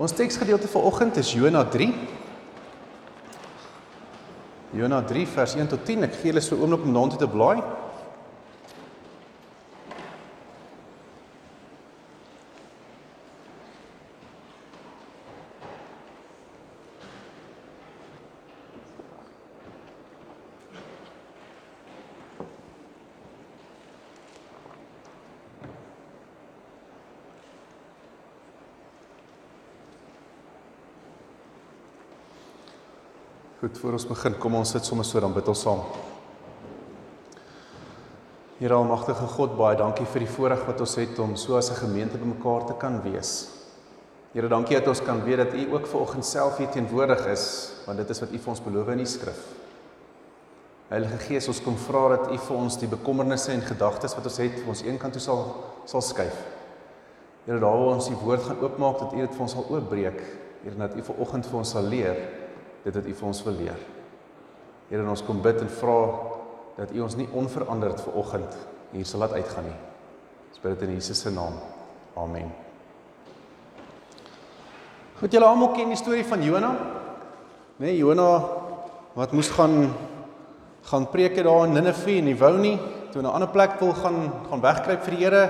Ons teksgedeelte vir oggend is Jona 3. Jona 3 vers 1 tot 10. Ek gee julle so 'n oomblik om daartoe te blaai. Goed, voor ons begin, kom ons sit sommer so dan bid ons saam. Here almagtige God, baie dankie vir die voorreg wat ons het om so as 'n gemeente bymekaar te kan wees. Here, dankie dat ons kan weet dat U ook ver oggend self hier teenwoordig is, want dit is wat U vir ons beloof in die skrif. Heilige Gees, ons kom vra dat U vir ons die bekommernisse en gedagtes wat ons het, vir ons eenkant toe sal sal skuif. Here, daar waar ons die woord gaan oopmaak, dat U dit vir ons sal oopbreek. Here, dat U ver oggend vir ons sal leer dit wat U vir ons wil leer. Here, ons kom bid en vra dat U ons nie onveranderd ver oggend hier sal laat uitgaan nie. Ons bid dit in Jesus se naam. Amen. Goed, julle almal ken die storie van Jona. Nee, Jona wat moes gaan gaan preek daar in Ninive en hy wou nie toe na 'n ander plek wil gaan gaan wegkruip vir die Here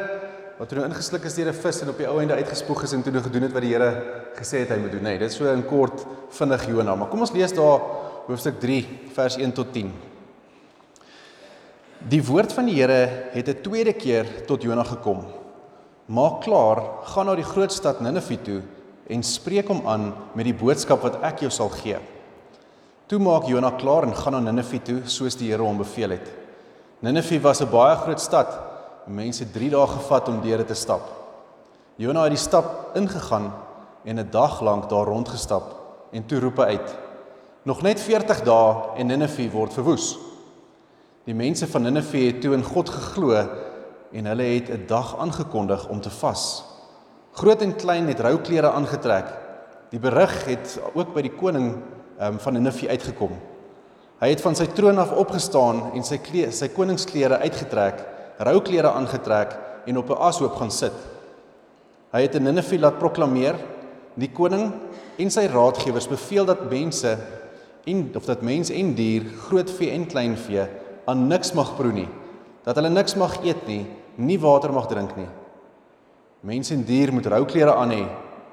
wat toe nou ingesluk is deur 'n vis en op die ou einde uitgespoeg is en toe nou gedoen het wat die Here gesê het hy moet doen. Nee, dit is so in kort vinnig Jona, maar kom ons lees daar hoofstuk 3 vers 1 tot 10. Die woord van die Here het 'n tweede keer tot Jona gekom. Maak klaar, gaan na die groot stad Ninive toe en spreek hom aan met die boodskap wat ek jou sal gee. Toe maak Jona klaar en gaan na Ninive toe soos die Here hom beveel het. Ninive was 'n baie groot stad mense 3 dae gevat om deur dit te stap. Jona het die stap ingegaan en 'n dag lank daar rondgestap en toe roep hy uit: "Nog net 40 dae en Ninive word verwoes." Die mense van Ninive het toe in God geglo en hulle het 'n dag aangekondig om te vas. Groot en klein het rouklere aangetrek. Die berig het ook by die koning um, van Ninive uitgekom. Hy het van sy troon af opgestaan en sy klere, sy koningsklere uitgetrek rouklere aangetrek en op 'n ashoop gaan sit. Hy het in Ninive laat proklameer: "Die koning en sy raadgewers beveel dat mense en of dat mens en dier, groot vee en klein vee aan niks mag proe nie, dat hulle niks mag eet nie, nie water mag drink nie. Mense en dier moet rouklere aan hê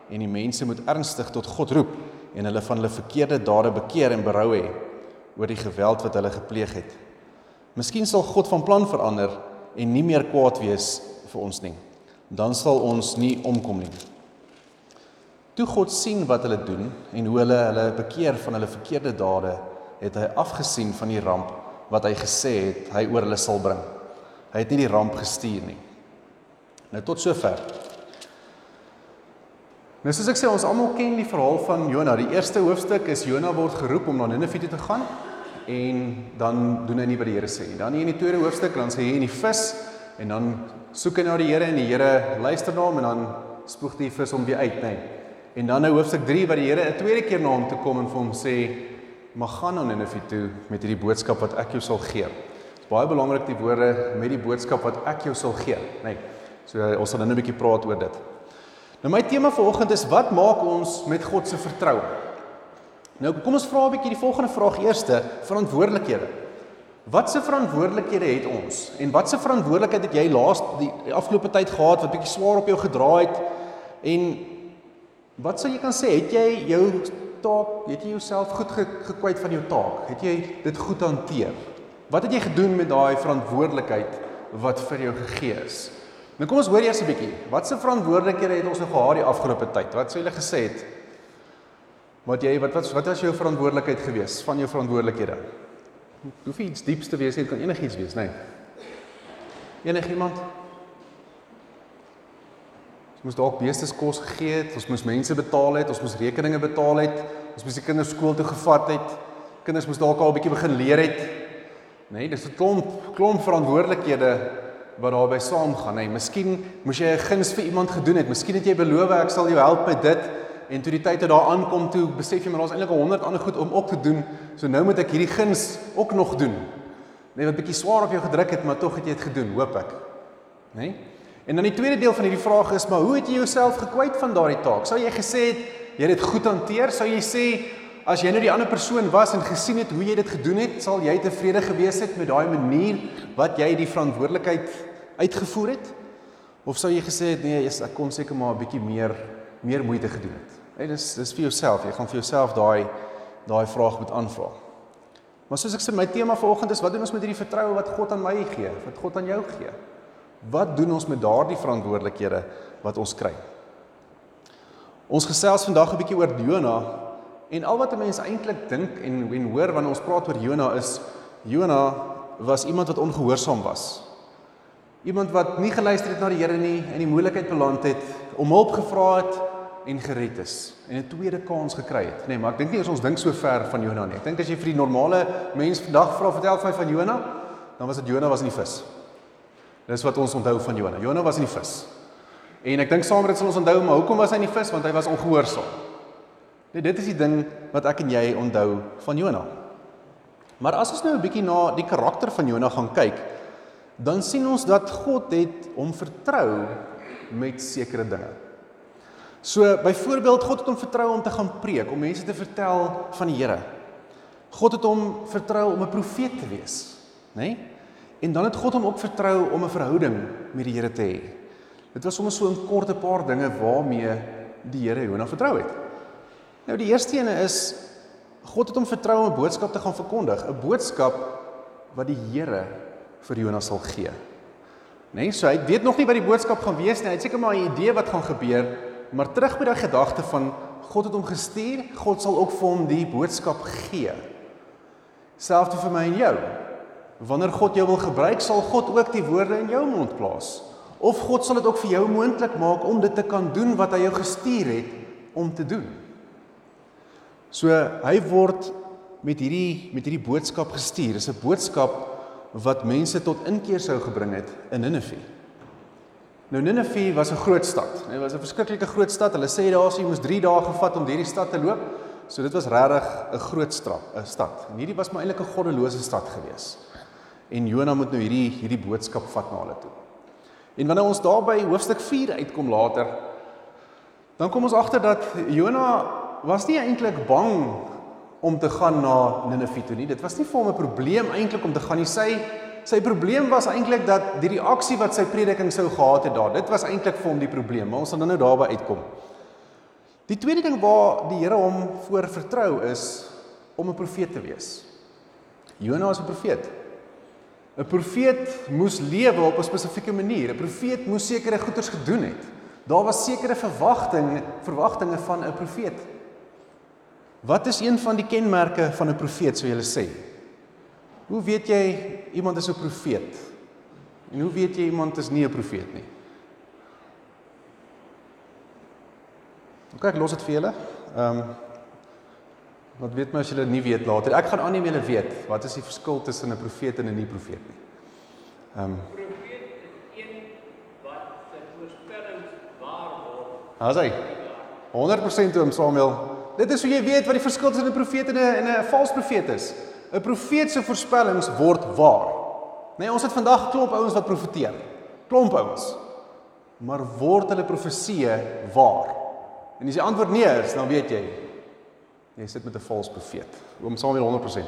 en die mense moet ernstig tot God roep en hulle van hulle verkeerde dade bekeer en berou hê oor die geweld wat hulle gepleeg het. Miskien sal God van plan verander en nie meer kwaad wees vir ons nie. Dan sal ons nie omkom nie. Toe God sien wat hulle doen en hoe hulle hulle bekeer van hulle verkeerde dade, het hy afgesien van die ramp wat hy gesê het hy oor hulle sal bring. Hy het nie die ramp gestuur nie. Nou tot sover. Nou soos ek sê, ons almal ken die verhaal van Jona. Die eerste hoofstuk is Jona word geroep om na Ninive toe te gaan en dan doen hy nie wat die Here sê nie. Dan hier in die tweede hoofstuk dan sê hy in die vis en dan soek hy na die Here en die Here luister na hom en dan spoeg die vis hom weer uit, nê. En dan nou hoofstuk 3 wat die Here 'n tweede keer na hom toe kom en vir hom sê: "Mag gaan nou Ninive toe met hierdie boodskap wat ek jou sal gee." Dit is baie belangrik die woorde met die boodskap wat ek jou sal gee, nê. So ons sal nou 'n bietjie praat oor dit. Nou my tema vir oggend is wat maak ons met God se vertroue? Nou kom ons vra 'n bietjie die volgende vraag eerste, verantwoordelikhede. Wat se verantwoordelikhede het ons? En wat se verantwoordelikheid het jy laas die, die afgelope tyd gehad wat bietjie swaar op jou gedra het? En wat sou jy kan sê, het jy jou taak, het jy jouself goed ge, gekwyt van jou taak? Het jy dit goed hanteer? Wat het jy gedoen met daai verantwoordelikheid wat vir jou gegee is? Nou kom ons hoor eers 'n bietjie. Wat se verantwoordelikhede het ons nou gehad die afgelope tyd? Wat sou jy gesê het? Wat jy wat wat wat was jou verantwoordelikheid gewees van jou verantwoordelikhede? Hoef nie iets diepste wees nie, dit kan enigiets wees, nê. Nee. Enigiemand? Ons moes dalk beestes kos gegee het, ons moes mense betaal het, ons moes rekeninge betaal het, ons moes die kinders skool toe gevat het. Kinders moes dalk al 'n bietjie begin leer het. Nê, nee, dis 'n klomp klomp verantwoordelikhede wat daarbey saamgaan, nê. Nee, miskien moes jy 'n guns vir iemand gedoen het. Miskien het jy beloof ek sal jou help met dit en toe die tyd het daar aankom toe besef jy maar daar's eintlik 100 ander goed om op te doen. So nou moet ek hierdie guns ook nog doen. Net wat bietjie swaar op jou gedruk het, maar tog het jy dit gedoen, hoop ek. Né? Nee? En dan die tweede deel van hierdie vraag is, maar hoe het jy jouself gekwyt van daardie taak? Sou jy gesê het jy het dit goed hanteer? Sou jy sê as jy nou die ander persoon was en gesien het hoe jy dit gedoen het, sal jy tevrede gewees het met daai manier wat jy die verantwoordelikheid uitgevoer het? Of sou jy gesê het nee, ek kon seker maar 'n bietjie meer meer moeite gedoen het? Hey, dis dis vir jouself. Jy gaan vir jouself daai daai vraag moet aanvra. Maar soos ek sê my tema vanoggend is wat doen ons met hierdie vertroue wat God aan my gee, wat God aan jou gee? Wat doen ons met daardie verantwoordelikhede wat ons kry? Ons gesels vandag 'n bietjie oor Jona en al wat 'n mens eintlik dink en en hoor wanneer ons praat oor Jona is Jona was iemand wat ongehoorsaam was. Iemand wat nie geluister het na die Here nie en die moeilikheid beland het, om hulp gevra het en gered is en 'n tweede kans gekry het. Nee, maar ek dink nie ons dink so ver van Jona nie. Ek dink as jy vir die normale mens vandag vra vertel vir my van Jona, dan was dit Jona was in die vis. Dis wat ons onthou van Jona. Jona was in die vis. En ek dink saam met dit sal ons onthou maar hoekom was hy in die vis? Want hy was ongehoorsaam. Nee, dit is die ding wat ek en jy onthou van Jona. Maar as ons nou 'n bietjie na die karakter van Jona gaan kyk, dan sien ons dat God het hom vertrou met sekere dinge. So byvoorbeeld God het hom vertrou om te gaan preek, om mense te vertel van die Here. God het hom vertrou om 'n profeet te wees, né? Nee? En dan het God hom ook vertrou om 'n verhouding met die Here te hê. Dit was sommer so 'n kort 'n paar dinge waarmee die Here Jona vertrou het. Nou die eerste ene is God het hom vertrou om 'n boodskap te gaan verkondig, 'n boodskap wat die Here vir Jona sal gee. Nee, so hy weet nog nie wat die boodskap gaan wees nie. Hy het seker maar 'n idee wat gaan gebeur, maar terug by daai gedagte van God het hom gestuur, God sal ook vir hom die boodskap gee. Selfs vir my en jou. Wanneer God jou wil gebruik, sal God ook die woorde in jou mond plaas. Of God sal dit ook vir jou moontlik maak om dit te kan doen wat hy jou gestuur het om te doen. So hy word met hierdie met hierdie boodskap gestuur. Dis 'n boodskap wat mense tot inkeer sou gebring het in Ninive. Nou Ninive was 'n groot stad. Dit was 'n verskriklike groot stad. Hulle sê daar sou jy moes 3 dae gevat om hierdie stad te loop. So dit was regtig 'n groot stad, 'n stad. En hierdie was maar eintlik 'n goddelose stad geweest. En Jona moet nou hierdie hierdie boodskap vat na hulle toe. En wanneer ons daar by hoofstuk 4 uitkom later, dan kom ons agter dat Jona was nie eintlik bang om te gaan na Ninive toe nie. Dit was nie vir hom 'n probleem eintlik om te gaan nie. Sy sy probleem was eintlik dat die reaksie wat sy prediking sou gehad het daar, dit was eintlik vir hom die probleem. Maar ons sal nou daarby uitkom. Die tweede ding waar die Here hom voor vertrou is om 'n profeet te wees. Jona is 'n profeet. 'n Profeet moes lewe op 'n spesifieke manier. 'n Profeet moes sekere goeders gedoen het. Daar was sekere verwagtinge, verwagtinge van 'n profeet. Wat is een van die kenmerke van 'n profeet, sou jy sê? Hoe weet jy iemand is 'n profeet? En hoe weet jy iemand is nie 'n profeet nie? Ek los dit vir julle. Ehm um, Wat weet my as julle nie weet later. Ek gaan aanneem julle weet wat is die verskil tussen 'n profeet en 'n nie profeet nie. Ehm um, profeet is een wat sy voorspellings waar word. Haas hy. 100% oom Samuel. Dit is hoe jy weet wat die verskil tussen 'n profeet en 'n en 'n vals profeet is. 'n Profeet se voorspellings word waar. Nee, ons het vandag klomp ouens wat profeteer. Klomp ouens. Maar word hulle profeseë waar? En as die antwoord nee is, dan weet jy Jy sit met 'n valse profeet. Oom Samuel 100%.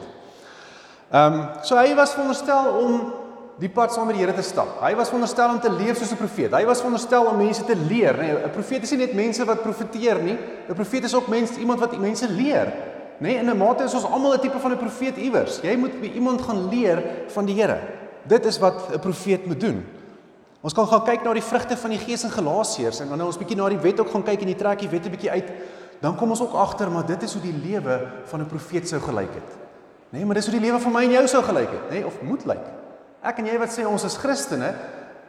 Ehm um, so hy was veronderstel om die pad saam met die Here te stap. Hy was veronderstel om te leef soos 'n profeet. Hy was veronderstel om mense te leer. Nee, 'n profeet is nie net mense wat profeteer nie. 'n Profeet is ook mens, iemand wat mense leer. Nee, in 'n mate is ons almal 'n tipe van 'n profeet iewers. Jy moet by iemand gaan leer van die Here. Dit is wat 'n profeet moet doen. Ons kan gaan kyk na die vrugte van die Gees in Galasiërs en wanneer ons bietjie na die wet ook gaan kyk en die trek die wet 'n bietjie uit, dan kom ons ook agter maar dit is hoe die lewe van 'n profeet sou gelyk het. Nê, nee, maar dis hoe die lewe van my en jou sou gelyk het, nê, nee, of moet lyk. Ek en jy wat sê ons is Christene,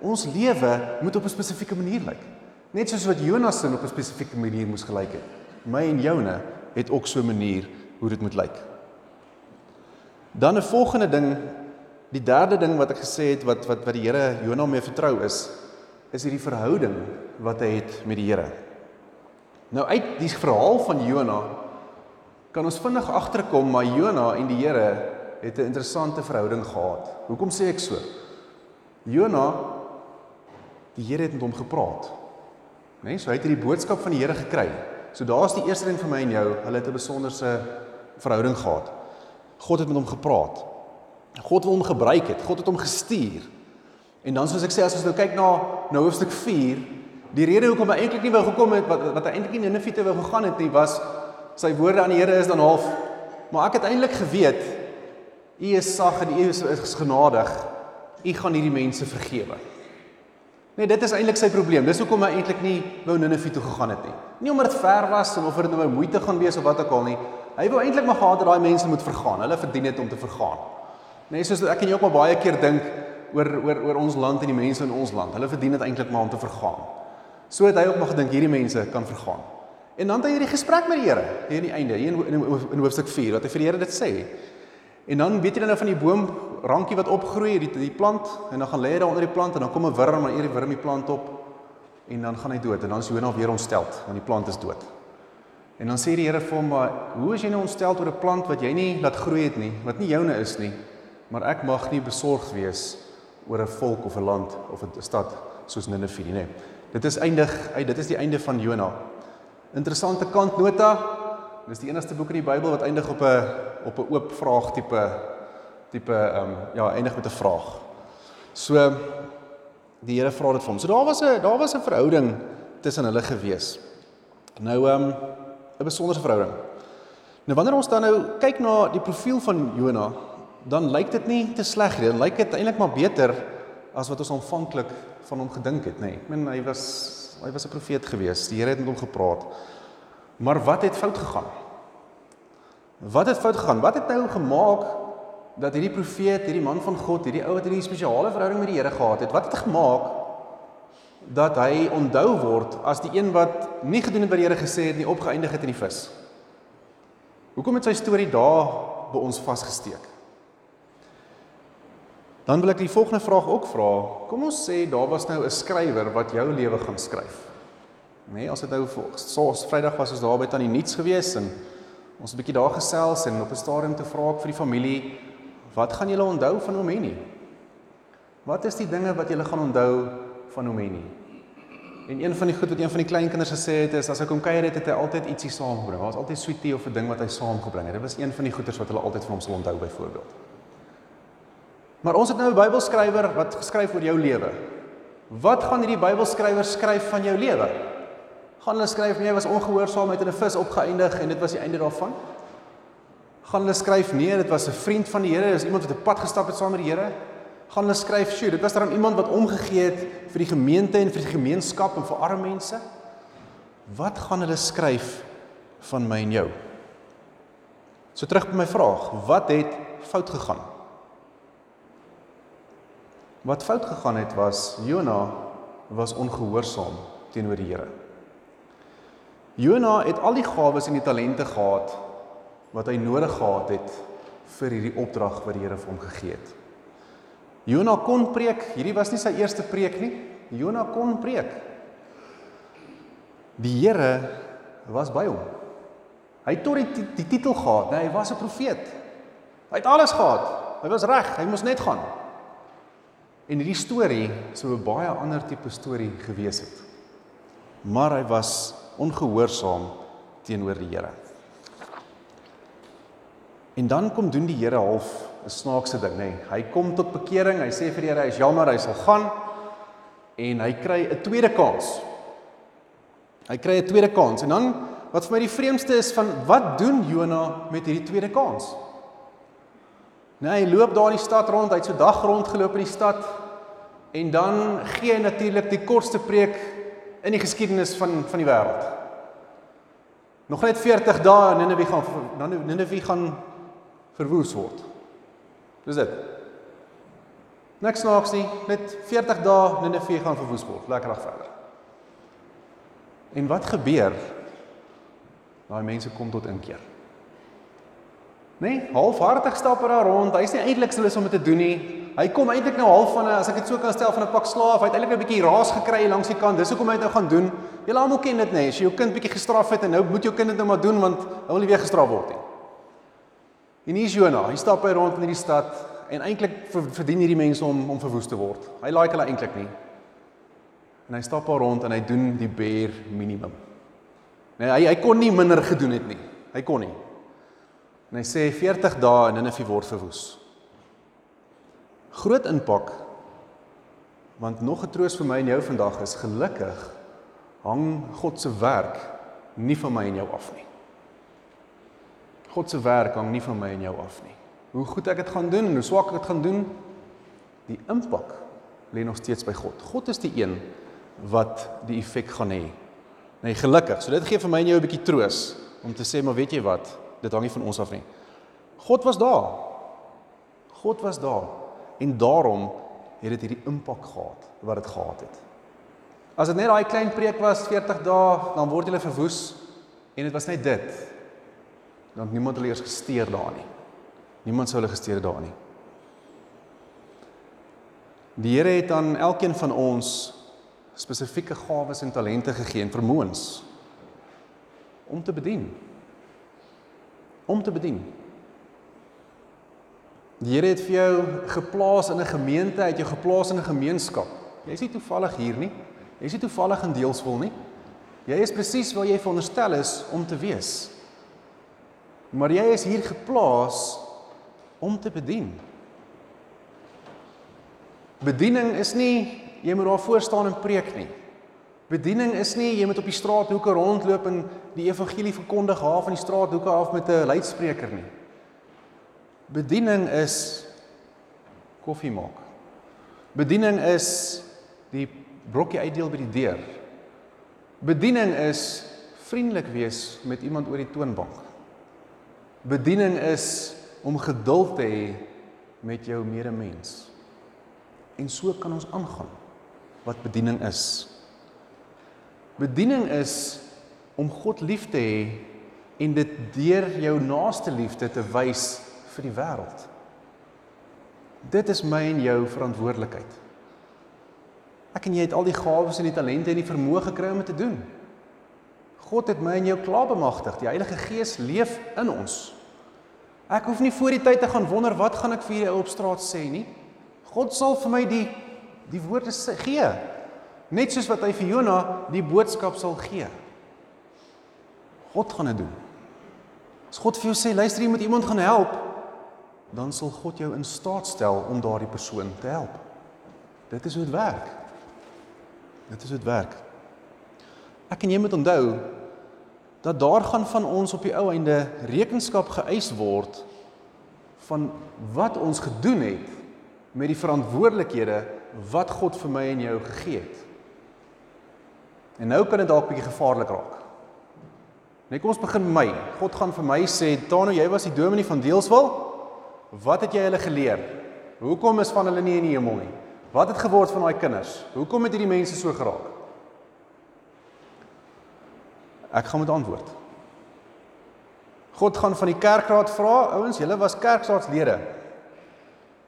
ons lewe moet op 'n spesifieke manier lyk. Net soos wat Jonas se op 'n spesifieke manier moes gelyk het. My en joune het ook so 'n manier hoe dit moet lyk. Dan 'n volgende ding, die derde ding wat ek gesê het wat wat wat die Here Jonah mee vertrou is, is hierdie verhouding wat hy het met die Here. Nou uit die verhaal van Jona kan ons vinnig agterkom maar Jona en die Here het 'n interessante verhouding gehad. Hoekom sê ek so? Jona die Here het met hom gepraat. Né? Nee, so hy het hierdie boodskap van die Here gekry. So daar's die eerste ding vir my en jou. Hulle het 'n besonderse verhouding gehad. God het met hom gepraat. God wil hom gebruik het. God het hom gestuur. En dan soos ek sê as ons nou kyk na nou hoofstuk 4, die rede hoekom hy eintlik nie wou gekom het wat wat hy eintlik nie Ninive wou gegaan het nie was sy woorde aan die Here is dan half maar ek het eintlik geweet u is sag en u is, is genadig. U gaan hierdie mense vergewe. Nee, dit is eintlik sy probleem. Dis hoekom hy eintlik nie wou Ninive toe gegaan het nie. Nie omdat dit ver was of dit nou moeite gaan wees of wat ook al nie. Hy wou eintlik maar gehad dat daai mense moet vergaan. Hulle verdien dit om te vergaan. Nee, soos ek en jy ook maar baie keer dink oor oor oor ons land en die mense in ons land. Hulle verdien dit eintlik maar om te vergaan. So het hy ook maar gedink hierdie mense kan vergaan. En dan het hy hierdie gesprek met die Here hier aan die einde, hier in in, in hoofstuk 4 wat hy vir die Here dit sê. En dan weet jy dan nou van die boom rankie wat opgroei, die die plant en dan gaan lê daar onder die plant en dan kom 'n wurm en eet die wurm die plant op en dan gaan hy dood en dan is Jonah weer ontsteld want die plant is dood. En dan sê die Here vir hom maar hoe is jy nou ontsteld oor 'n plant wat jy nie laat groei het nie, wat nie joune is nie, maar ek mag nie besorgd wees oor 'n volk of 'n land of 'n stad soos Ninive nie. Dit is eindig, dit is die einde van Jonah. Interessante kantnota. Dis die enigste boek in die Bybel wat eindig op 'n op 'n oop vraag tipe tipe ehm um, ja, eindig met 'n vraag. So die Here vra dit vir hom. So daar was 'n daar was 'n verhouding tussen hulle gewees. Nou ehm um, 'n besonderse verhouding. Nou wanneer ons dan nou kyk na die profiel van Jona, dan lyk dit nie te sleg nie. Dan lyk dit eintlik maar beter as wat ons aanvanklik van hom gedink het, nê. Nee. Ek meen hy was hy was 'n profeet gewees. Die Here het met hom gepraat. Maar wat het fout gegaan? Wat het fout gegaan? Wat het nou gemaak dat hierdie profeet, hierdie man van God, hierdie ou wat hierdie spesiale verhouding met die Here gehad het, wat het gemaak dat hy onthou word as die een wat nie gedoen het wat die Here gesê het nie, opgeëindig het in die vis? Hoekom het sy storie daar by ons vasgesteek? Dan wil ek die volgende vraag ook vra. Kom ons sê daar was nou 'n skrywer wat jou lewe gaan skryf. Nee, as dit nou soos Vrydag was ons daar by tannie Niets gewees en ons 'n bietjie daar gesels en op 'n stadium te vra ek vir die familie, wat gaan julle onthou van Omeni? Wat is die dinge wat julle gaan onthou van Omeni? En een van die goed wat een van die kleinkinders gesê het is as hy kom kuier het, het hy altyd ietsie saamgebring. Daar was altyd sweetie of 'n ding wat hy saamgebring het. Dit was een van die goeders wat hulle altyd van hom sal onthou byvoorbeeld. Maar ons het nou 'n Bybelskrywer wat geskryf oor jou lewe. Wat gaan hierdie Bybelskrywer skryf van jou lewe? Gaan hulle skryf nee, was ongehoorsaam met 'n vis opgeëindig en dit was die einde daarvan? Gaan hulle skryf nee, dit was 'n vriend van die Here, dis iemand wat 'n pad gestap het saam met die Here? Gaan hulle skryf, "Sjoe, dit was dan iemand wat omgegee het vir die gemeente en vir die gemeenskap en vir arme mense?" Wat gaan hulle skryf van my en jou? So terug by my vraag, wat het fout gegaan? Wat fout gegaan het was Jona was ongehoorsaam teenoor die Here. Jona het al die gawes en die talente gehad wat hy nodig gehad het vir hierdie opdrag wat die Here vir hom gegee het. Jona kon preek, hierdie was nie sy eerste preek nie. Jona kon preek. Die Here was by hom. Hy het tot die, die titel gehad, nee, hy was 'n profeet. Hy het alles gehad. Hy was reg, hy moes net gaan. En hierdie storie sou 'n baie ander tipe storie gewees het. Maar hy was ongehoorsaam teenoor die Here. En dan kom doen die Here half 'n snaakse ding, nê. Nee. Hy kom tot bekering, hy sê vir die Here hy is jammer, hy sal gaan en hy kry 'n tweede kans. Hy kry 'n tweede kans en dan wat vir my die vreemdste is van wat doen Jona met hierdie tweede kans? Nee, hy loop daar in die stad rond, hy het so dag rond geloop in die stad en dan gee hy natuurlik die kortste preek in die geskiedenis van van die wêreld. Nog net 40 dae en Ninive gaan dan Ninive gaan verwoes word. Dis dit. Niks snaaks nie, net 40 dae Ninive gaan verwoes word. Lekker reg verder. En wat gebeur? Daai mense kom tot inkeer. Nê? Nee, halfhartig stap hy daar rond. Hy's nie eintlik sou om dit te doen nie. Hy kom eintlik nou half van 'n as ek dit so kan stel van 'n pak slaaf. Hy het eintlik 'n bietjie raas gekry langs die kant. Dis hoekom hy dit nou gaan doen. Julle almal ken dit nê. Nee. As jy jou kind bietjie gestraf het en nou moet jou kind dit nou maar doen want hy wil nie weer gestraf word nie. En hier is Jonah. Hy stap hy rond in hierdie stad en eintlik verdien hierdie mense om om verwoes te word. Hy like hulle eintlik nie. En hy stap daar rond en hy doen die bare minimum. Nee, hy hy kon nie minder gedoen het nie. Hy kon nie. En hy sê 40 dae en Ninive word verwoes. Groot impak. Want nog 'n troos vir my en jou vandag is gelukkig hang God se werk nie van my en jou af nie. God se werk hang nie van my en jou af nie. Hoe goed ek dit gaan doen en hoe swak ek dit gaan doen, die impak lê nog steeds by God. God is die een wat die effek gaan hê. Nee, gelukkig. So dit gee vir my en jou 'n bietjie troos om te sê maar weet jy wat, dit hang nie van ons af nie. God was daar. God was daar en daarom het dit hierdie impak gehad wat dit gehad het. As dit net daai klein preek was 40 dae, dan word hulle verwoes en dit was net dit. Dan het niemand hulle eers gesteer daar nie. Niemand sou hulle gesteer daar nie. Die Here het aan elkeen van ons spesifieke gawes en talente gegee en vermoëns om te bedien. Om te bedien. Die Here het vir jou geplaas in 'n gemeente, het jou geplaas in 'n gemeenskap. Jy is nie toevallig hier nie. Jy is nie toevallig in Deelsvol nie. Jy is presies waar jy veronderstel is om te wees. Maar jy is hier geplaas om te bedien. Bediening is nie jy moet daar voor staan en preek nie. Bediening is nie jy moet op die straathoeke rondloop en die evangelie verkondig haar van die straathoeke af met 'n luidspreker nie. Bediening is koffie maak. Bediening is die brokkie uitdeel by die deur. Bediening is vriendelik wees met iemand oor die toonbank. Bediening is om geduld te hê met jou medemens. En so kan ons aangaan wat bediening is. Bediening is om God lief te hê en dit deur jou naaste liefde te wys vir die wêreld. Dit is my en jou verantwoordelikheid. Ek en jy het al die gawes en die talente en die vermoë gekry om dit te doen. God het my en jou klaar bemagtig. Die Heilige Gees leef in ons. Ek hoef nie voor die tyd te gaan wonder wat gaan ek vir julle op straat sê nie. God sal vir my die die woorde gee. Net soos wat hy vir Jona die boodskap sal gee. God gaan dit doen. As God vir jou sê, luister jy moet iemand gaan help, dan sal God jou in staat stel om daardie persoon te help. Dit is hoe dit werk. Dit is hoe dit werk. Ek en jy moet onthou dat daar gaan van ons op die ou einde rekenskap geëis word van wat ons gedoen het met die verantwoordelikhede wat God vir my en jou gegee het. En nou kan dit dalk bietjie gevaarlik raak. Net kom ons begin my. God gaan vir my sê, "Tano, jy was die dominee van Deelswil. Wat het jy hulle geleer? Hoekom is van hulle nie in die hemel nie? Wat het geword van daai kinders? Hoekom het hierdie mense so geraak?" Ek gaan moet antwoord. God gaan van die kerkraad vra, ouens, julle was kerkraadslede.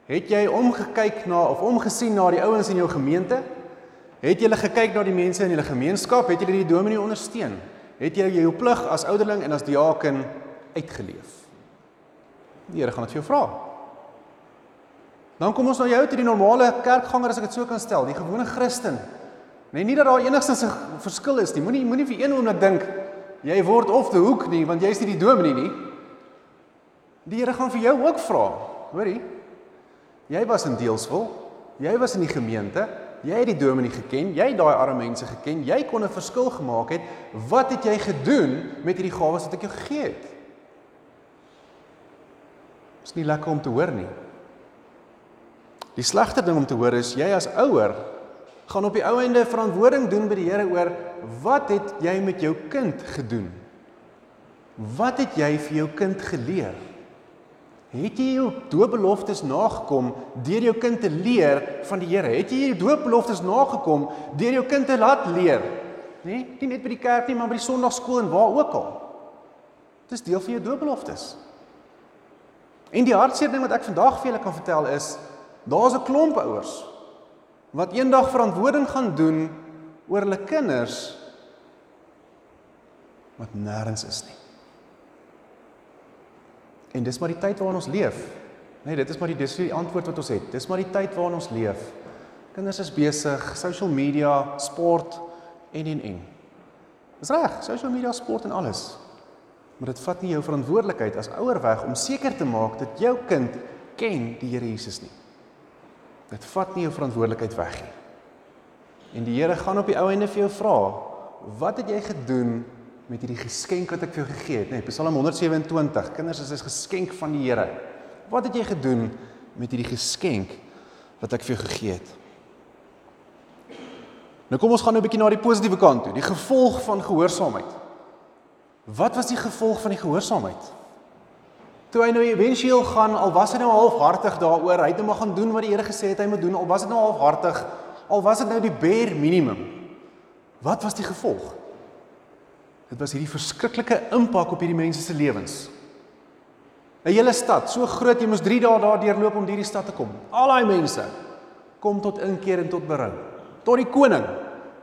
Het jy omgekyk na of omgesien na die ouens in jou gemeente? Het jy gekyk na die mense in julle gemeenskap? Het jy die dominee ondersteun? Het jy jou plig as ouderling en as diaken uitgeleef? Die Here gaan dit vir jou vra. Dan kom ons na jou toe die normale kerkganger as ek dit so kan stel, die gewone Christen. Nee, nie dat daar enigstens 'n verskil is nie. Moenie moenie vir een oomblik dink jy word of die hoek nie, want jy's nie die dominee nie. Die Here gaan vir jou ook vra. Hoorie? Jy was in Deelswil. Jy was in die gemeente. Jy het die dominee geken, jy het daai arme mense geken, jy kon 'n verskil gemaak het. Wat het jy gedoen met hierdie gawes wat ek jou gegee het? Is nie lekker om te hoor nie. Die slegste ding om te hoor is jy as ouer gaan op die ou einde verantwoording doen by die Here oor wat het jy met jou kind gedoen? Wat het jy vir jou kind geleer? Het jy jou doopbeloftes nagekom deur jou kind te leer van die Here? Het jy jou doopbeloftes nagekom deur jou kind te laat leer? Nê? Nee, nie net by die kerk nie, maar by die sonnaarskool en waar ook al. Dit is deel van jou doopbeloftes. En die hartseer ding wat ek vandag vir julle kan vertel is, daar's 'n klomp ouers wat eendag verantwoording gaan doen oor hulle kinders wat nêrens is nie. En dis maar die tyd waarin ons leef. Nee, dit is maar die dis die antwoord wat ons het. Dis maar die tyd waarin ons leef. Kinders is besig, social media, sport en en en. Dis reg, social media, sport en alles. Maar dit vat nie jou verantwoordelikheid as ouer weg om seker te maak dat jou kind ken die Here Jesus nie. Dit vat nie jou verantwoordelikheid weg nie. En die Here gaan op die ou einde vir jou vra, wat het jy gedoen met hierdie geskenk wat ek vir jou gegee het? Nee, Psalm 127. Kinders, dit is 'n geskenk van die Here. Wat het jy gedoen met hierdie geskenk wat ek vir jou gegee het? Nou kom ons gaan nou 'n bietjie na die positiewe kant toe, die gevolg van gehoorsaamheid. Wat was die gevolg van die gehoorsaamheid? Toe hy nou éventueel gaan, al was hy nou halfhartig daaroor, hy het nou maar gaan doen wat die Here gesê het hy moet doen, al was dit nou halfhartig, al was dit nou die bare minimum. Wat was die gevolg? Dit was hierdie verskriklike impak op hierdie mense se lewens. 'n Hele stad, so groot jy moes 3 dae daar deurloop om hierdie stad te kom. Al daai mense kom tot inkeer en tot berou tot die koning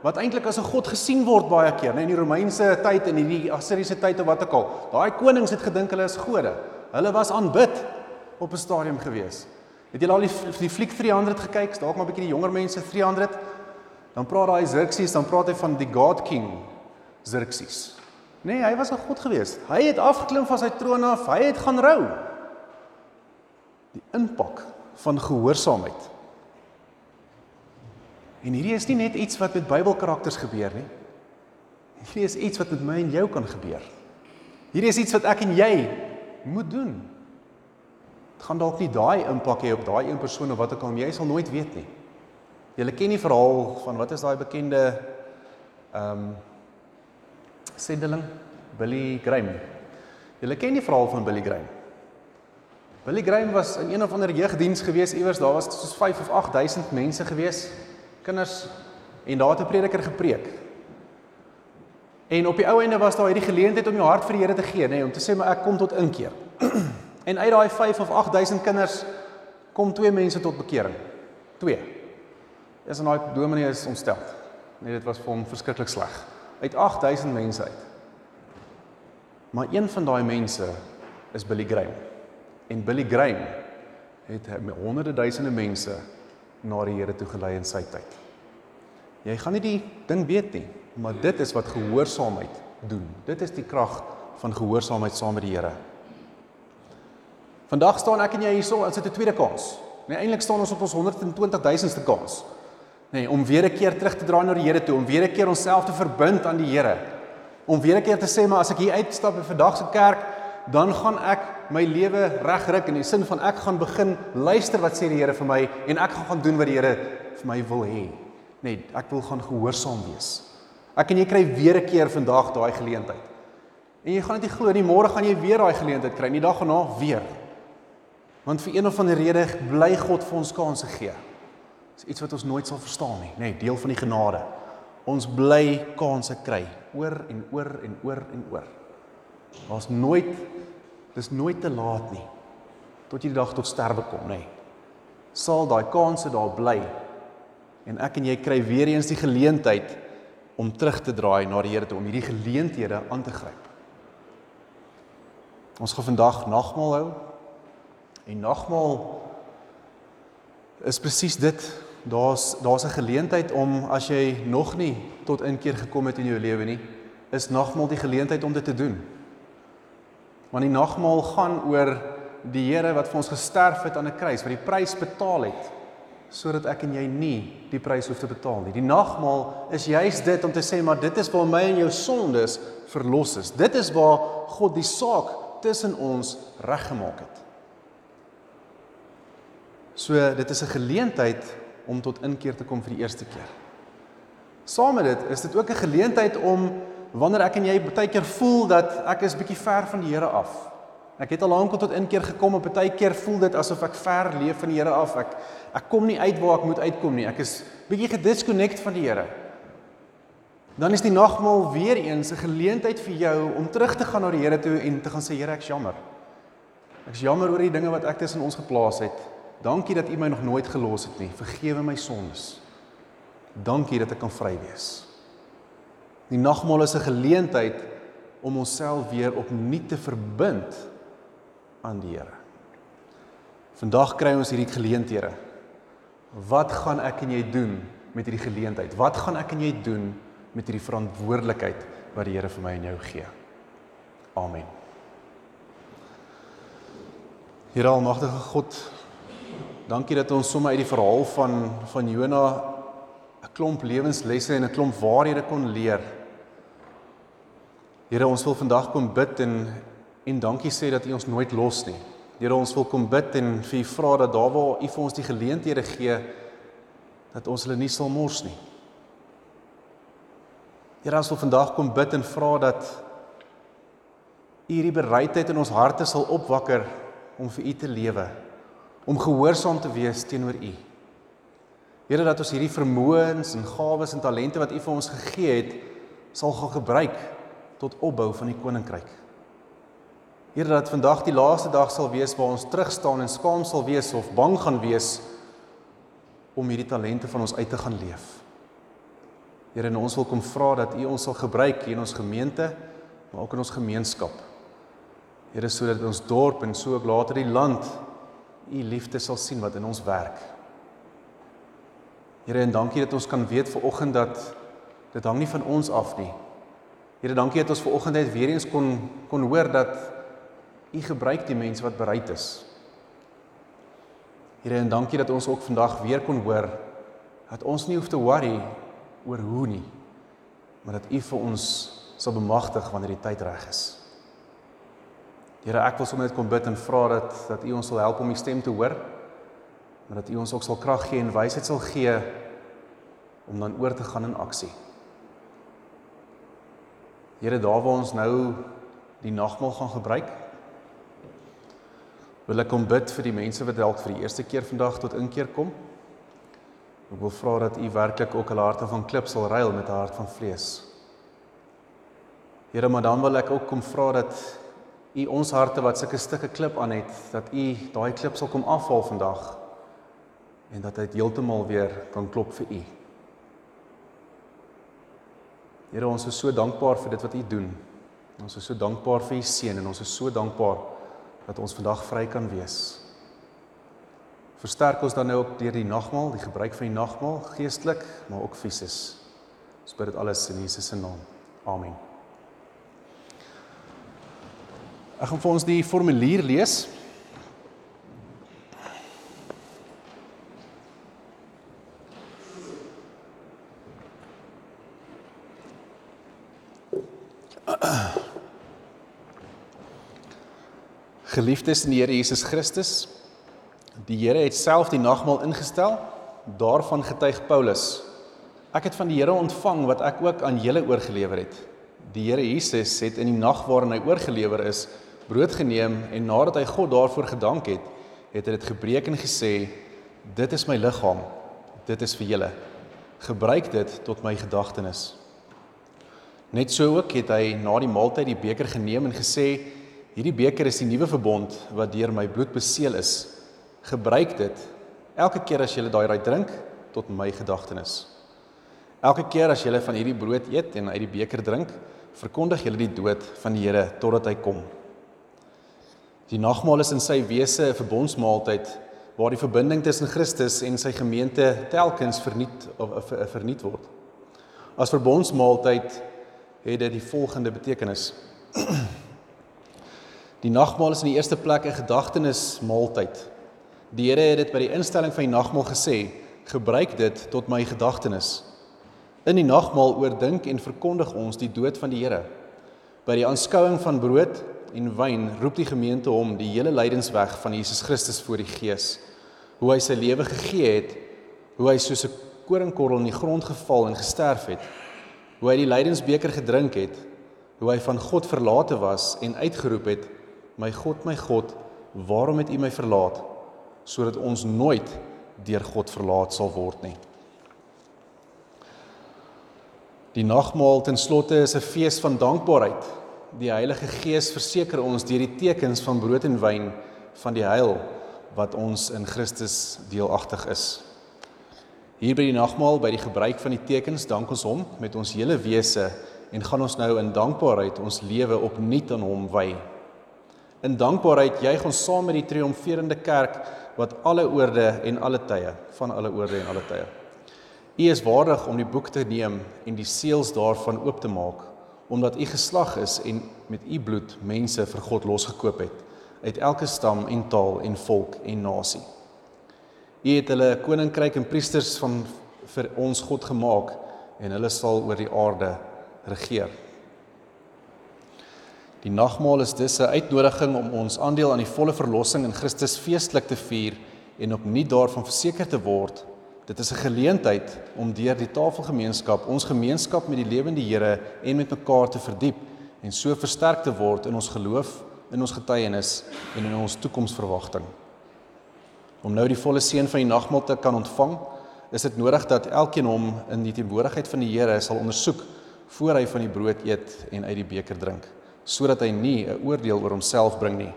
wat eintlik as 'n god gesien word baie keer, nee, in die Romeinse tyd en in die Assiriese tyd of wat ook al. Daai konings het gedink hulle is gode. Hulle was aanbid op 'n stadium gewees. Het julle al die, die fliek 300 gekyk? Dalk maar 'n bietjie die jonger mense 300. Dan praat daai Xerxes, dan praat hy van die God King Xerxes. Nee, hy was 'n god gewees. Hy het afgeklim van sy troon af. Hy het gaan rou. Die impak van gehoorsaamheid En hierdie is nie net iets wat met Bybelkarakters gebeur nie. Hierdie is iets wat met my en jou kan gebeur. Hierdie is iets wat ek en jy moet doen. Dit gaan dalk nie daai impak hê op daai een persoon of wat ook al, jy sal nooit weet nie. Jy ken die verhaal van wat is daai bekende ehm um, sendeling Billy Graham. Jy ken die verhaal van Billy Graham. Billy Graham was in een of ander jeugdiens gewees iewers, daar was soos 5 of 8000 mense gewees kinders en daar het 'n prediker gepreek. En op die ou einde was daar hierdie geleentheid om jou hart vir die Here te gee, nê, nee, om te sê maar ek kom tot inkeer. en uit daai 5 of 8000 kinders kom twee mense tot bekering. Twee. Is en daai dominee is ontstel. Nee, dit was vir hom verskriklik sleg. Uit 8000 mense uit. Maar een van daai mense is Billy Graham. En Billy Graham het honderde duisende mense na die Here toe gelei in sy tyd. Jy gaan nie die ding weet nie, maar dit is wat gehoorsaamheid doen. Dit is die krag van gehoorsaamheid saam met die Here. Vandag staan ek en jy hierso as dit 'n tweede kans. Nee, eintlik staan ons op ons 120 000ste kans. Nee, om weer 'n keer terug te draai na die Here toe, om weer 'n keer onsself te verbind aan die Here. Om weer 'n keer te sê maar as ek hier uitstap in vandag se kerk, dan gaan ek my lewe regryk in die sin van ek gaan begin luister wat sê die Here vir my en ek gaan gaan doen wat die Here vir my wil hê. Nee, ek wil gaan gehoorsaam wees. Ek en jy kry weer 'n keer vandag daai geleentheid. En jy gaan dit nie glo nie, môre gaan jy weer daai geleentheid kry, nie dag daarna weer. Want vir een of ander rede bly God vir ons kansse gee. Dis iets wat ons nooit sal verstaan nie, nê, nee, deel van die genade. Ons bly kansse kry oor en oor en oor en oor. Daar's nooit dis nooit te laat nie tot jy die dag tot sterwe kom, nê. Sal daai kanse daar bly en ek en jy kry weer eens die geleentheid om terug te draai na die Here toe om hierdie geleenthede aan te gryp. Ons gaan vandag nagmaal hou. En nagmaal is presies dit. Daar's daar's 'n geleentheid om as jy nog nie tot inkeer gekom het in jou lewe nie, is nagmaal die geleentheid om dit te doen. Want die nagmaal gaan oor die Here wat vir ons gesterf het aan 'n kruis, wat die prys betaal het sodat ek en jy nie die prys hoef te betaal nie. Die nagmaal is juis dit om te sê maar dit is waar my en jou sondes verlos is. Dit is waar God die saak tussen ons reggemaak het. So dit is 'n geleentheid om tot inkeer te kom vir die eerste keer. Saam met dit is dit ook 'n geleentheid om wanneer ek en jy baie keer voel dat ek is bietjie ver van die Here af. Ek het al lank tot inkeer gekom en baie keer voel dit asof ek ver leef van die Here af. Ek ek kom nie uit waar ek moet uitkom nie. Ek is bietjie gedisconnect van die Here. Dan is die nagmaal weer eens 'n geleentheid vir jou om terug te gaan na die Here toe en te gaan sê Here, ek's jammer. Ek's jammer oor die dinge wat ek tussen ons geplaas het. Dankie dat U my nog nooit gelos het nie. Vergewe my sondes. Dankie dat ek kan vry wees. Die nagmaal is 'n geleentheid om onsself weer opnuut te verbind aan die Here. Vandag kry ons hierdie geleenthede. Wat gaan ek en jy doen met hierdie geleentheid? Wat gaan ek en jy doen met hierdie verantwoordelikheid wat die Here vir my en jou gee. Amen. Here almagtige God, dankie dat ons sommer uit die verhaal van van Jona 'n klomp lewenslesse en 'n klomp waarhede kon leer. Here, ons wil vandag kom bid en en dankie sê dat U ons nooit los nie. Here, ons wil kom bid en vir U vra dat daar waar U vir ons die geleenthede gee dat ons hulle nie sal mors nie. Here, ons wil vandag kom bid en vra dat U hierdie bereidheid in ons harte sal opwakker om vir U te lewe, om gehoorsaam te wees teenoor U. Here, dat ons hierdie vermoëns en gawes en talente wat U vir ons gegee het, sal gaan gebruik tot opbou van die koninkryk. Here, dat vandag die laaste dag sal wees waar ons terug staan en skaam sal wees of bang gaan wees om hierdie talente van ons uit te gaan leef. Here, en ons wil kom vra dat U ons sal gebruik in ons gemeente, maar ook in ons gemeenskap. Here, sodat ons dorp en so ook later die land U liefde sal sien wat in ons werk. Here, en dankie dat ons kan weet ver oggend dat dit hang nie van ons af nie. Here, dankie dat ons ver oggend net weer eens kon kon hoor dat U gebruik die mense wat bereid is. Here, en dankie dat ons ook vandag weer kon hoor dat ons nie hoef te worry oor hoe nie, maar dat U vir ons sal bemagtig wanneer die tyd reg is. Here, ek wil sommer net kom bid en vra dat dat U ons sal help om U stem te hoor, maar dat U ons ook sal krag gee en wysheid sal gee om dan oor te gaan in aksie. Here, daar waar ons nou die nagmaal gaan gebruik, wil ek kom bid vir die mense wat dalk vir die eerste keer vandag tot inkeer kom. Ek wil vra dat U werklik ook hulle harte van klip sal ruil met 'n hart van vlees. Here, maar dan wil ek ook kom vra dat U ons harte wat sulke stukke klip aan het, dat U daai klip sal kom afhaal vandag en dat hy heeltemal weer kan klop vir U. Here, ons is so dankbaar vir dit wat U doen. Ons is so dankbaar vir U seën en ons is so dankbaar dat ons vandag vry kan wees. Versterk ons dan nou ook deur die nagmaal, die gebruik van die nagmaal, geestelik, maar ook fisies. Ons bid dit alles in Jesus se naam. Amen. Ek gaan vir ons die formulier lees. Geliefdes in die Here Jesus Christus, die Here het self die nagmaal ingestel, daarvan getuig Paulus. Ek het van die Here ontvang wat ek ook aan julle oorgelewer het. Die Here Jesus het in die nag waarin hy oorgelewer is, brood geneem en nadat hy God daarvoor gedank het, het hy dit gebreek en gesê: "Dit is my liggaam. Dit is vir julle. Gebruik dit tot my gedagtenis." Net so ook het hy na die maaltyd die beker geneem en gesê: Hierdie beker is die nuwe verbond wat deur my bloed beseël is. Gebruik dit elke keer as jy daai raai drink tot my gedagtenis. Elke keer as jy van hierdie brood eet en uit die beker drink, verkondig jy die dood van die Here totdat hy kom. Die nagmaal is in sy wese 'n verbondsmaaltyd waar die verbinding tussen Christus en sy gemeente telkens verniet of verniet word. As verbondsmaaltyd het dit die volgende betekenis. Die nagmaal is in die eerste plek 'n gedagtenismaaltyd. Die Here het dit by die instelling van die nagmaal gesê: "Gebruik dit tot my gedagtenis." In die nagmaal oordink en verkondig ons die dood van die Here. By die aanskouing van brood en wyn roep die gemeente hom die hele lydensweg van Jesus Christus voor die Gees. Hoe hy sy lewe gegee het, hoe hy soos 'n koringkorrel in die grond geval en gesterf het, hoe hy die lydensbeker gedrink het, hoe hy van God verlate was en uitgeroep het My God, my God, waarom het U my verlaat? Sodat ons nooit deur God verlaat sal word nie. Die nagmaal ten slotte is 'n fees van dankbaarheid. Die Heilige Gees verseker ons deur die tekens van brood en wyn van die heil wat ons in Christus deelagtig is. Hier by die nagmaal by die gebruik van die tekens dank ons hom met ons hele wese en gaan ons nou in dankbaarheid ons lewe opnuut aan hom wy. In dankbaarheid juig ons saam met die triomferende kerk wat alle oorde en alle tye, van alle oorde en alle tye. U is waardig om die boek te neem en die seels daarvan oop te maak omdat u geslag is en met u bloed mense vir God losgekoop het uit elke stam en taal en volk en nasie. U het hulle koninkryk en priesters van vir ons God gemaak en hulle sal oor die aarde regeer. Die nagmaal is dus 'n uitnodiging om ons aandeel aan die volle verlossing in Christus feestelik te vier en opnuut daarvan verseker te word. Dit is 'n geleentheid om deur die tafelgemeenskap ons gemeenskap met die lewende Here en met mekaar te verdiep en so versterk te word in ons geloof, in ons getuienis en in ons toekomsverwagting. Om nou die volle seën van die nagmaal te kan ontvang, is dit nodig dat elkeen hom in die teenwoordigheid van die Here sal ondersoek voor hy van die brood eet en uit die beker drink sodat hy nie 'n oordeel oor homself bring nie.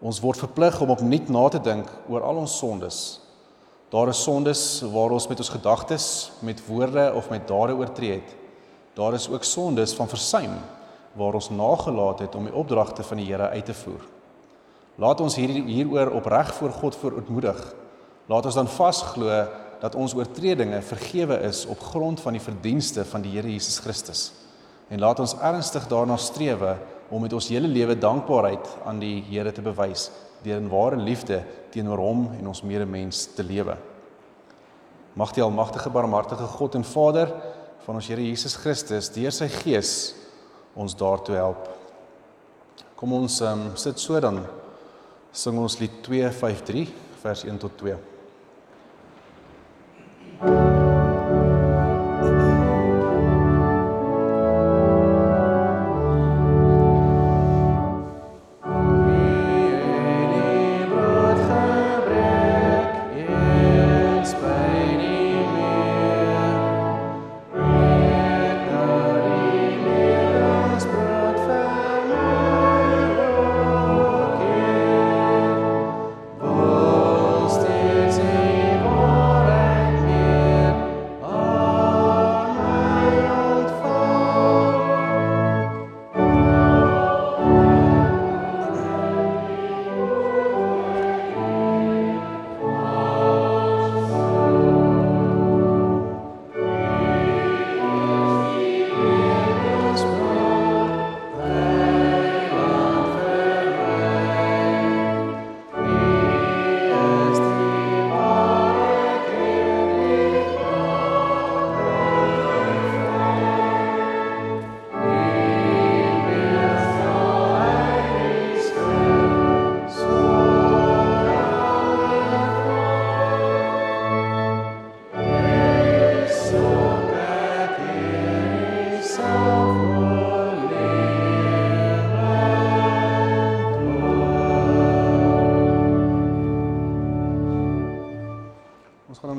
Ons word verplig om opnuut na te dink oor al ons sondes. Daar is sondes waar ons met ons gedagtes, met woorde of met dade oortree het. Daar is ook sondes van versuim waar ons nagelaat het om die opdragte van die Here uit te voer. Laat ons hier hieroor opreg voor God verootmoedig. Laat ons dan vasglo dat ons oortredinge vergewe is op grond van die verdienste van die Here Jesus Christus en laat ons ernstig daarna strewe om met ons hele lewe dankbaarheid aan die Here te bewys deur in ware liefde teenoor hom en ons medemens te lewe. Mag die almagtige barmhartige God en Vader van ons Here Jesus Christus deur sy Gees ons daartoe help. Kom ons um, sit so dan sing ons lied 253 vers 1 tot 2.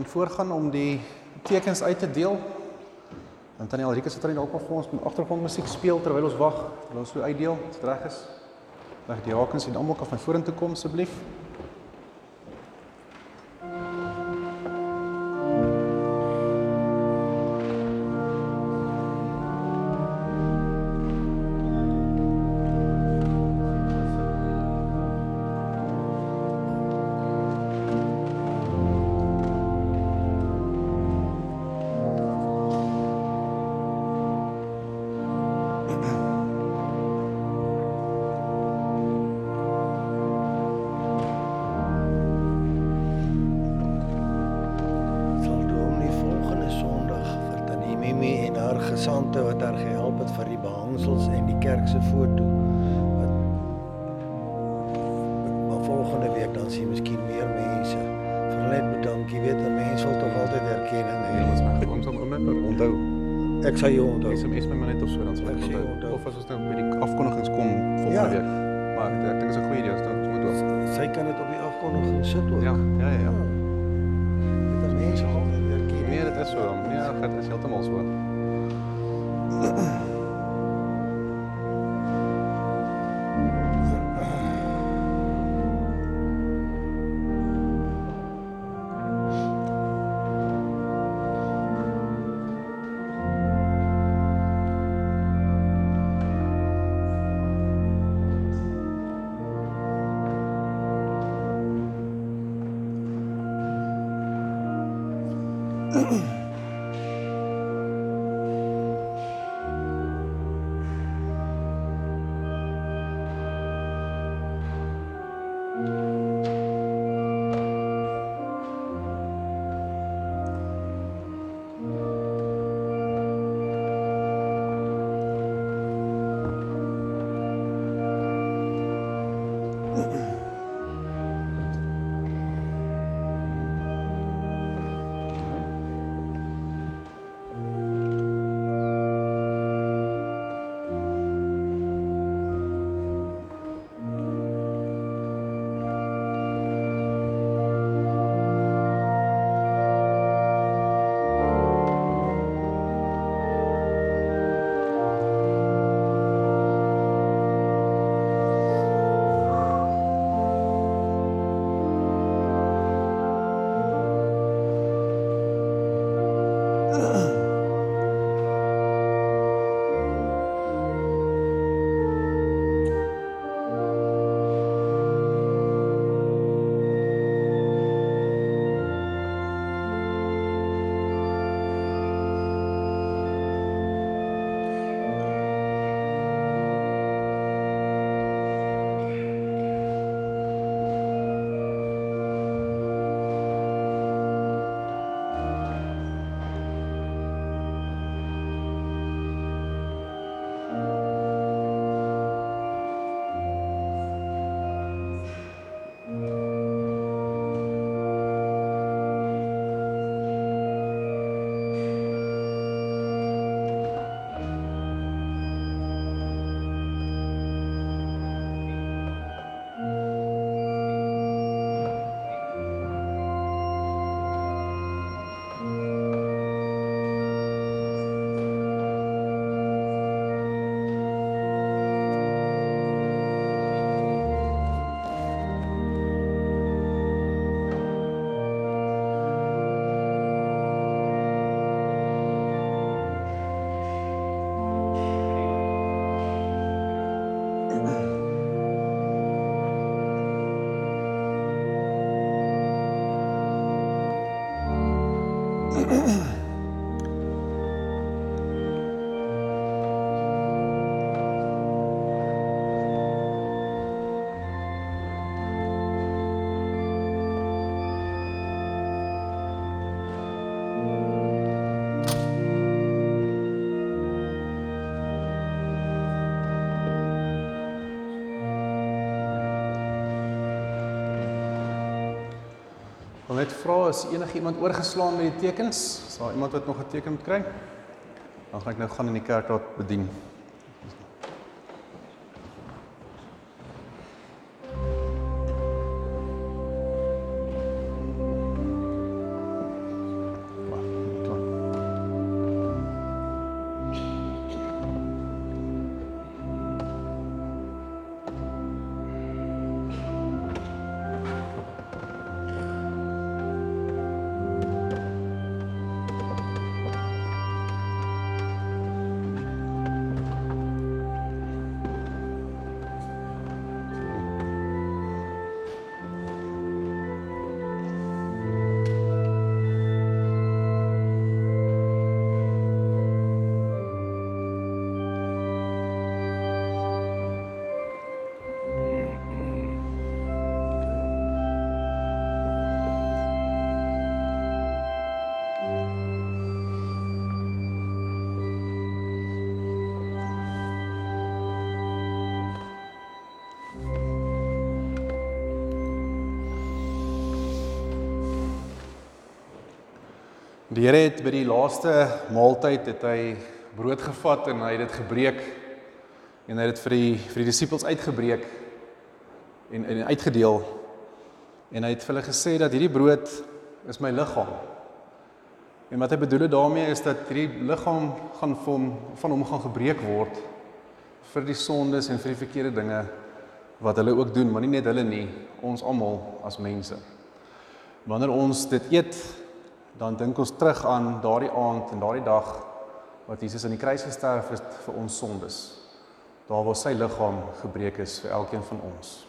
Voorgaan om die tekens uit te deel. En Tannie Alrika sit dan dalk nog vir ons met agtergrondmusiek speel terwyl ons wag. Wil ons so uitdeel? Dit reg is. Dag die Hakens en almal kan van vorentoe kom asseblief. sal Ek sal jou onthou. SMS my maar net of so dan sal Ek ek sien onthou. onthou. Of as ons nou by die afkondigings kom volgende Ja. week. Maar ek dink dit is 'n goeie idee as ons moet ook. Sy kan dit op die afkondiging sit ook. Ja, ja, ja. ja. Dit is mense altyd erkenning. Nee, dit is so. Ja, dit is heeltemal net vra as enige iemand oorgeslaan met die tekens, is daar iemand wat nog 'n teken moet kry? Dan gaan ek nou gaan in die kerk daar bedien. Die Here het by die laaste maaltyd het hy brood gevat en hy het dit gebreek en hy het dit vir die vir die disippels uitgebreek en en uitgedeel. En hy het vir hulle gesê dat hierdie brood is my liggaam. En wat hy bedoel daarmee is dat hierdie liggaam gaan vir hom van hom gaan gebreek word vir die sondes en vir die verkeerde dinge wat hulle ook doen, maar nie net hulle nie, ons almal as mense. Wanneer ons dit eet, dan dink ons terug aan daardie aand en daardie dag wat Jesus aan die kruis gesterf het vir ons sondes. Daar waar sy liggaam gebreek is vir elkeen van ons.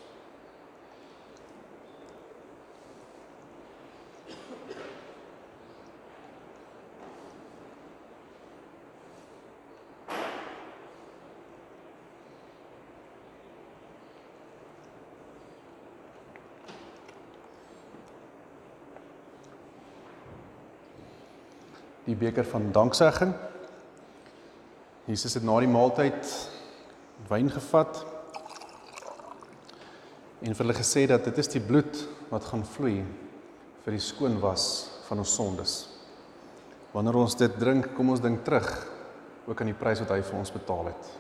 Die beker van danksegging. Jesus het na die maaltyd wyn gevat en vir hulle gesê dat dit is die bloed wat gaan vloei vir die skoonwas van ons sondes. Wanneer ons dit drink, kom ons dink terug ook aan die prys wat hy vir ons betaal het.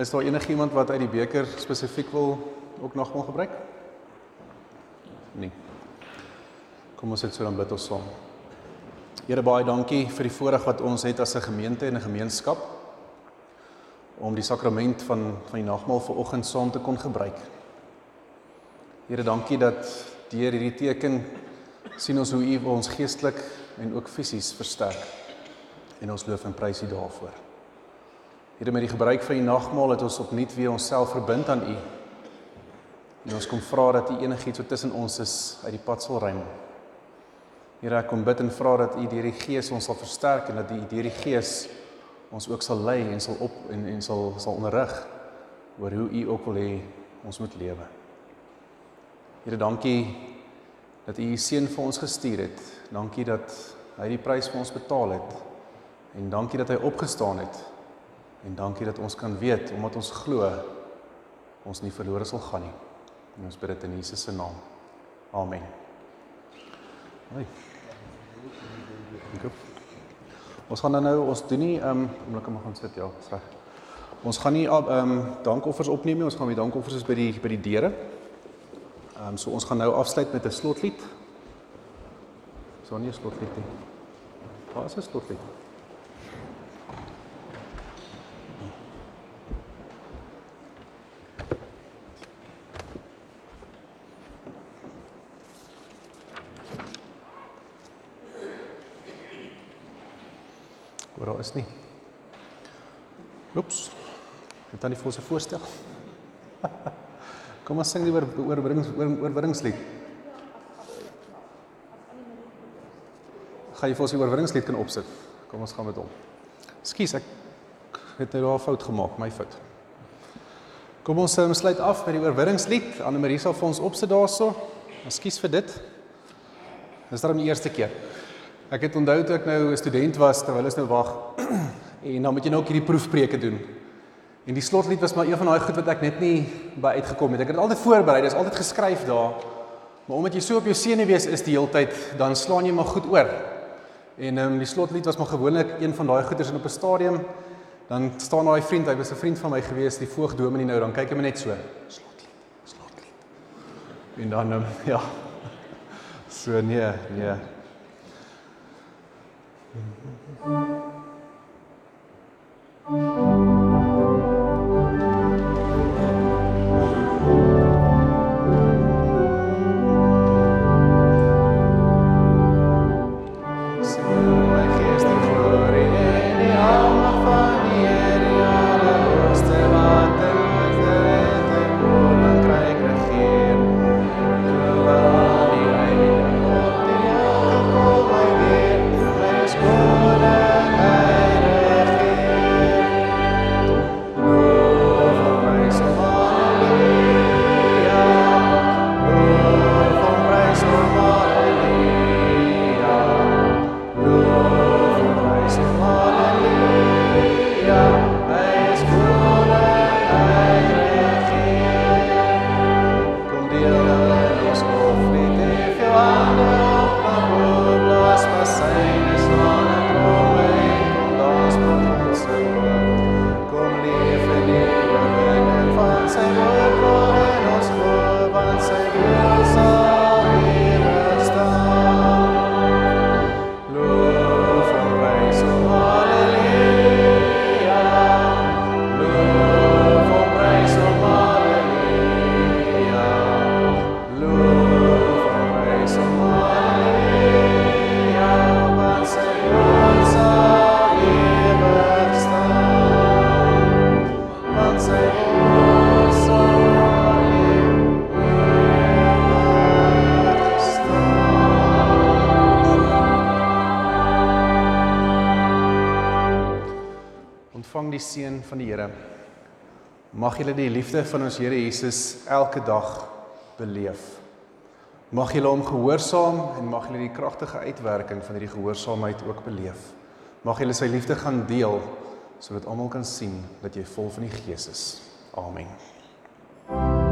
Is daar enigiemand wat uit die beker spesifiek wil ook nogmaal gebruik? Nee. Kom ons sit so dan bid ons saam. Here baie dankie vir die voorreg wat ons het as 'n gemeente en 'n gemeenskap om die sakrament van van die nagmaal vanoggend saam te kon gebruik. Here dankie dat deur hierdie teken sien ons hoe U ons geestelik en ook fisies versterk. En ons loof en prys U daarvoor. Here met die gebruik van die nagmaal het ons opnuut weer onsself verbind aan U. En ons kom vra dat U enigiets wat tussen ons is uit die pad sal ruim. Here ek kom bid en vra dat U deur die Gees ons sal versterk en dat U deur die Gees ons ook sal lei en sal op en en sal sal onderrig oor hoe U ook wil hê ons moet lewe. Here dankie dat U U seun vir ons gestuur het. Dankie dat hy die prys vir ons betaal het. En dankie dat hy opgestaan het En dankie dat ons kan weet omdat ons glo ons nie verlore sal gaan nie. En ons bid dit in Jesus se naam. Amen. Hoi. Dankie. Ons gaan dan nou ons doen nie ehm um, omdat ek maar gaan sit ja, reg. Ons gaan nie ehm um, dankoffers opneem nie. Ons gaan die dankoffers is by die by die deure. Ehm um, so ons gaan nou afsluit met 'n slotlied. So nie 'n slotlied nie. Waar is 'n slotlied? Is nie. Oeps. Het dan nie vir ons voorstel. Kom ons sing die oor oorwinings oor, oorwinningslied. Gaan jy vir ons die oorwinningslied kan opsit? Kom ons gaan met hom. Ekskuus, ek het nou daar 'n fout gemaak, my fout. Kom ons um, sluit af met die oorwinningslied. Anne Marie sal vir ons opsit daarso. Ekskuus vir dit. Dis daarom die eerste keer. Ek het onthou toe ek nou 'n student was terwyl ons nou wag en dan moet jy nou ook hierdie proefpreke doen. En die slotlied was maar een van daai goed wat ek net nie by uitgekom het. Ek het dit altyd voorberei, dit is altyd geskryf daar. Maar omdat jy so op jou senuwees is die hele tyd, dan slaan jy maar goed oor. En ehm um, die slotlied was maar gewoonlik een van daai goeters in op 'n stadium. Dan staan daai vriend, hy was 'n vriend van my gewees, die voogdominee nou, dan kyk hy my net so. Slotlied, slotlied. En dan ehm um, ja. So nee, nee. Ontvang Mag julle die liefde van ons Here Jesus elke dag beleef. Mag julle hom gehoorsaam en mag julle die kragtige uitwerking van hierdie gehoorsaamheid ook beleef. Mag julle sy liefde gaan deel sodat almal kan sien dat jy vol van die Gees is. Amen.